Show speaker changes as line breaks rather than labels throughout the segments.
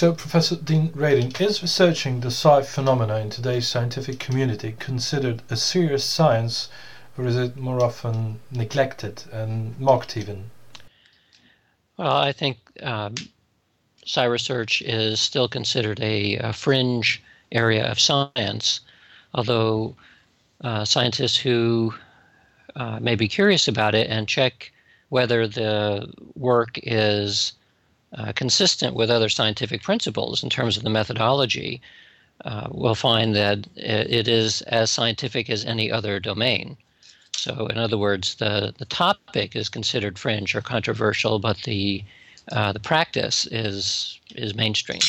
So, Professor Dean Radin, is researching the psi phenomena in today's scientific community considered a serious science, or is it more often neglected and mocked even?
Well, I think um, psi research is still considered a, a fringe area of science, although uh, scientists who uh, may be curious about it and check whether the work is uh, consistent with other scientific principles in terms of the methodology, uh, will find that it is as scientific as any other domain. So, in other words, the, the topic is considered fringe or controversial, but the uh, the practice is is mainstream.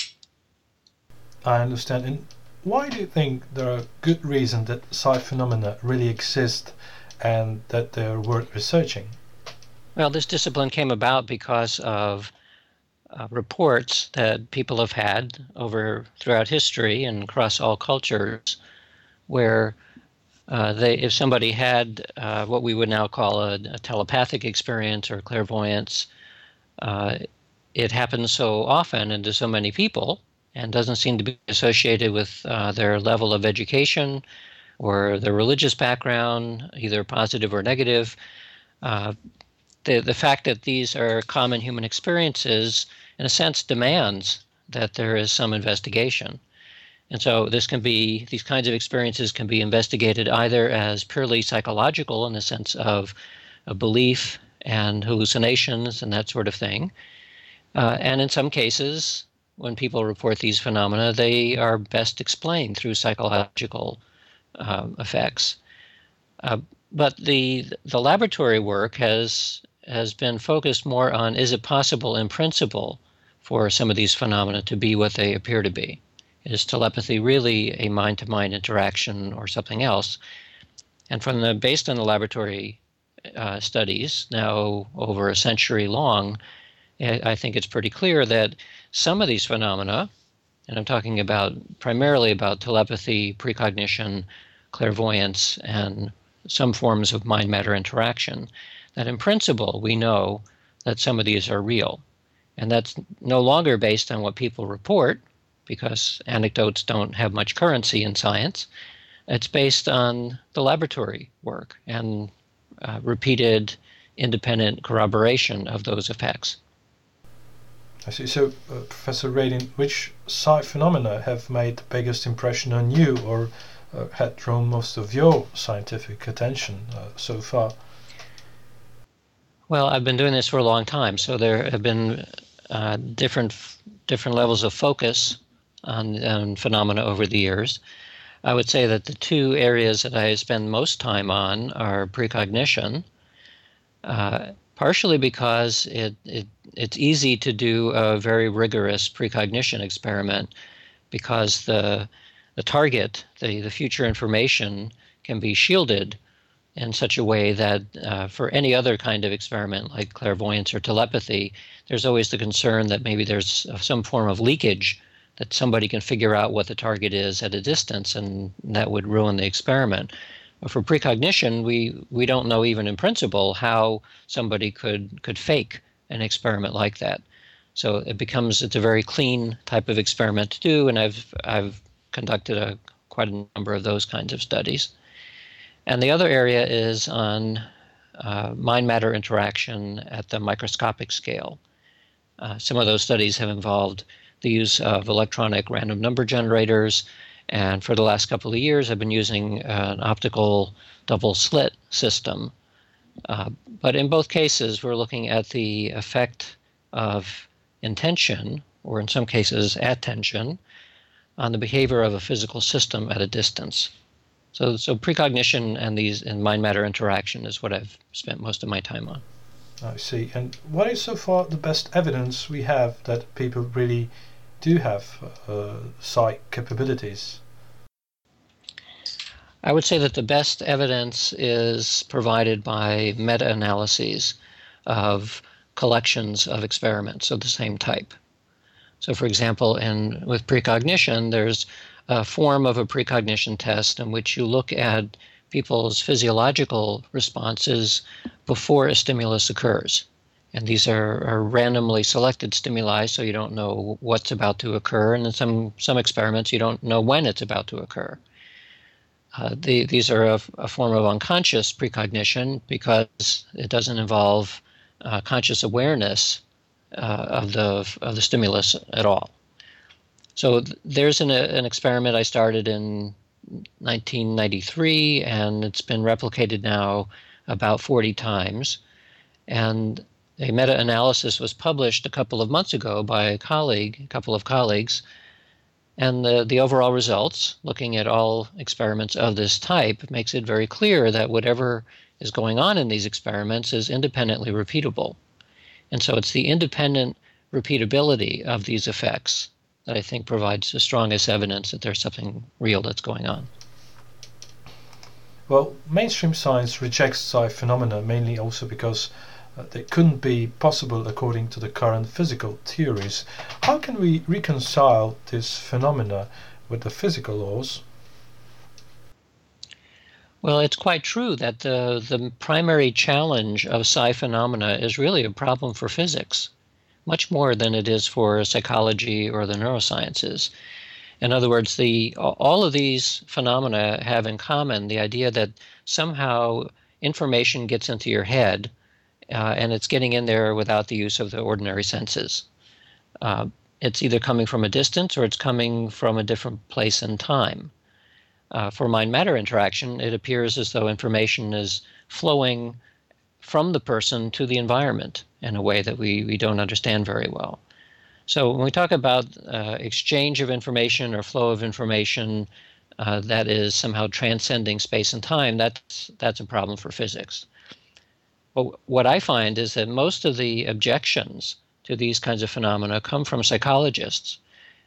I understand. And why do you think there are good reasons that psi phenomena really exist and that they're worth researching?
Well, this discipline came about because of uh, reports that people have had over throughout history and across all cultures, where uh, they, if somebody had uh, what we would now call a, a telepathic experience or clairvoyance, uh, it happens so often and to so many people, and doesn't seem to be associated with uh, their level of education or their religious background, either positive or negative. The the fact that these are common human experiences in a sense, demands that there is some investigation. And so this can be these kinds of experiences can be investigated either as purely psychological in the sense of a belief and hallucinations and that sort of thing. Uh, and in some cases, when people report these phenomena, they are best explained through psychological uh, effects. Uh, but the the laboratory work has has been focused more on is it possible in principle for some of these phenomena to be what they appear to be. Is telepathy really a mind to mind interaction or something else? And from the based on the laboratory uh, studies, now over a century long, I think it's pretty clear that some of these phenomena, and I'm talking about primarily about telepathy, precognition, clairvoyance, and some forms of mind matter interaction, that in principle we know that some of these are real. And that's no longer based on what people report, because anecdotes don't have much currency in science. It's based on the laboratory work and uh, repeated independent corroboration of those effects.
I see. So, uh, Professor Radin, which psi phenomena have made the biggest impression on you or uh, had drawn most of your scientific attention uh, so far?
Well, I've been doing this for a long time, so there have been uh, different different levels of focus on, on, phenomena over the years. I would say that the two areas that I spend most time on are precognition, uh, partially because it, it it's easy to do a very rigorous precognition experiment because the the target, the, the future information, can be shielded in such a way that uh, for any other kind of experiment like clairvoyance or telepathy, there's always the concern that maybe there's some form of leakage that somebody can figure out what the target is at a distance and that would ruin the experiment. But for precognition, we, we don't know even in principle how somebody could, could fake an experiment like that. So it becomes it's a very clean type of experiment to do, and I've I've conducted a quite a number of those kinds of studies. And the other area is on uh, mind matter interaction at the microscopic scale. Uh, some of those studies have involved the use of electronic random number generators. And for the last couple of years, I've been using uh, an optical double slit system. Uh, but in both cases, we're looking at the effect of intention, or in some cases, attention, on the behavior of a physical system at a distance. So, so precognition and these and mind matter interaction is what I've spent most of my time on.
I see. And what is so far the best evidence we have that people really do have uh, psi capabilities?
I would say that the best evidence is provided by meta analyses of collections of experiments of the same type. So, for example, in with precognition, there's a form of a precognition test in which you look at people's physiological responses before a stimulus occurs. And these are, are randomly selected stimuli, so you don't know what's about to occur. And in some, some experiments, you don't know when it's about to occur. Uh, the, these are a, a, form of unconscious precognition because it doesn't involve uh, conscious awareness uh, of the of the stimulus at all. So th- there's an, an experiment I started in 1993, and it's been replicated now about 40 times. And a meta analysis was published a couple of months ago by a colleague, a couple of colleagues. And the, the overall results, looking at all experiments of this type, makes it very clear that whatever is going on in these experiments is independently repeatable. And so it's the independent repeatability of these effects that I think provides the strongest evidence that there's something real that's going on.
Well, mainstream science rejects psi phenomena mainly also because uh, they couldn't be possible according to the current physical theories. How can we reconcile this phenomena with the physical laws?
Well, it's quite true that the, the primary challenge of psi phenomena is really a problem for physics, much more than it is for psychology or the neurosciences. In other words, the all of these phenomena have in common the idea that somehow information gets into your head uh, and it's getting in there without the use of the ordinary senses. Uh, it's either coming from a distance or it's coming from a different place and time. Uh, for mind matter interaction, it appears as though information is flowing from the person to the environment in a way that we, we don't understand very well. So when we talk about uh, exchange of information or flow of information uh, that is somehow transcending space and time, that's that's a problem for physics. But what I find is that most of the objections to these kinds of phenomena come from psychologists,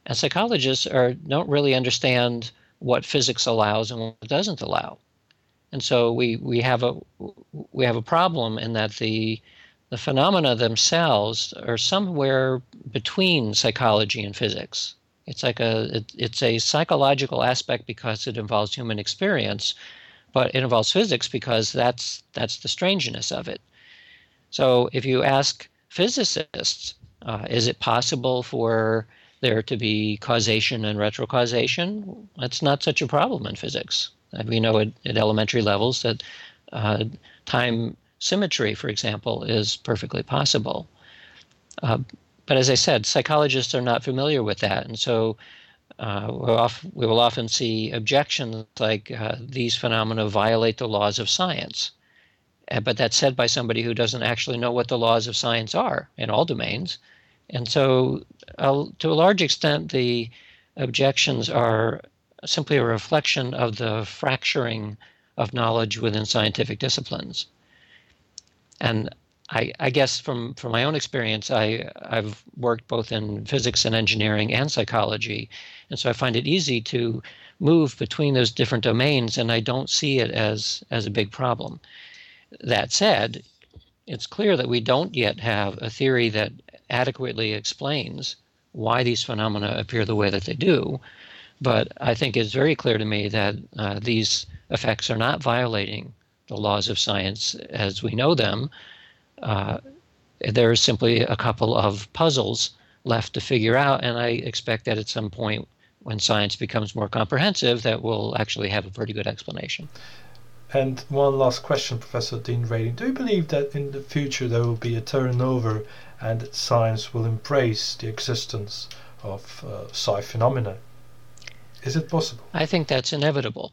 and psychologists are don't really understand what physics allows and what it doesn't allow. And so we, we have a we have a problem in that the the phenomena themselves are somewhere between psychology and physics. It's like a it, it's a psychological aspect because it involves human experience, but it involves physics because that's that's the strangeness of it. So if you ask physicists, uh, is it possible for there to be causation and retrocausation? That's not such a problem in physics. We know at, at elementary levels that uh, time symmetry, for example, is perfectly possible. Uh, but as I said, psychologists are not familiar with that, and so uh, off, we will often see objections like uh, these phenomena violate the laws of science. Uh, but that's said by somebody who doesn't actually know what the laws of science are in all domains. And so, uh, to a large extent, the objections are simply a reflection of the fracturing of knowledge within scientific disciplines and I, I, guess from, from my own experience, I, I've worked both in physics and engineering and psychology. And so I find it easy to move between those different domains, and I don't see it as, as a big problem. That said, it's clear that we don't yet have a theory that adequately explains why these phenomena appear the way that they do. But I think it's very clear to me that uh, these effects are not violating the laws of science as we know them, uh, there is simply a couple of puzzles left to figure out. And I expect that at some point, when science becomes more comprehensive, that we'll actually have a pretty good explanation.
And one last question, Professor Dean Radin. Do you believe that in the future there will be a turnover and science will embrace the existence of uh, psi phenomena? Is it possible?
I think that's inevitable.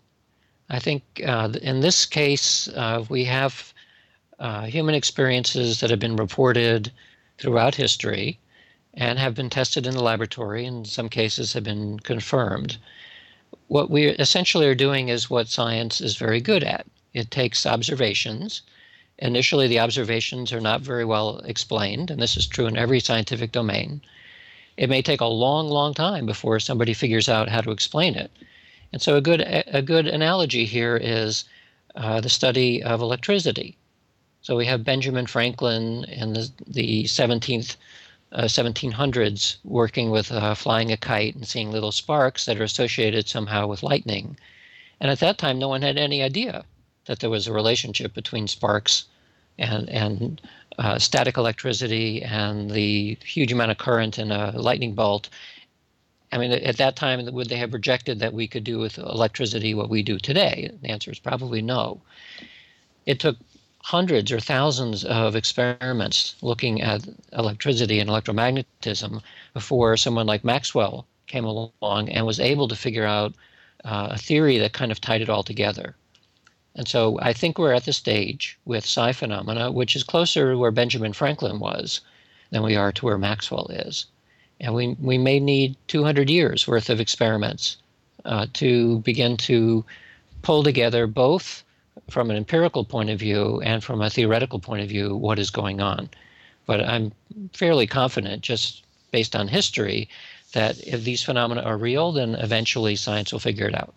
I think uh, in this case, uh, we have uh, human experiences that have been reported throughout history and have been tested in the laboratory, in some cases have been confirmed. What we essentially are doing is what science is very good at it takes observations. Initially, the observations are not very well explained, and this is true in every scientific domain. It may take a long, long time before somebody figures out how to explain it. And so a good a good analogy here is uh, the study of electricity. So we have Benjamin Franklin in the, the 17th uh, 1700s working with uh, flying a kite and seeing little sparks that are associated somehow with lightning. And at that time, no one had any idea that there was a relationship between sparks and and uh, static electricity and the huge amount of current in a lightning bolt. I mean, at that time, would they have projected that we could do with electricity what we do today? The answer is probably no. It took hundreds or thousands of experiments looking at electricity and electromagnetism before someone like Maxwell came along and was able to figure out uh, a theory that kind of tied it all together. And so I think we're at the stage with psi phenomena, which is closer to where Benjamin Franklin was than we are to where Maxwell is. And we, we may need 200 years worth of experiments uh, to begin to pull together both from an empirical point of view and from a theoretical point of view what is going on. But I'm fairly confident, just based on history, that if these phenomena are real, then eventually science will figure it out.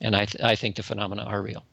And I, th- I think the phenomena are real.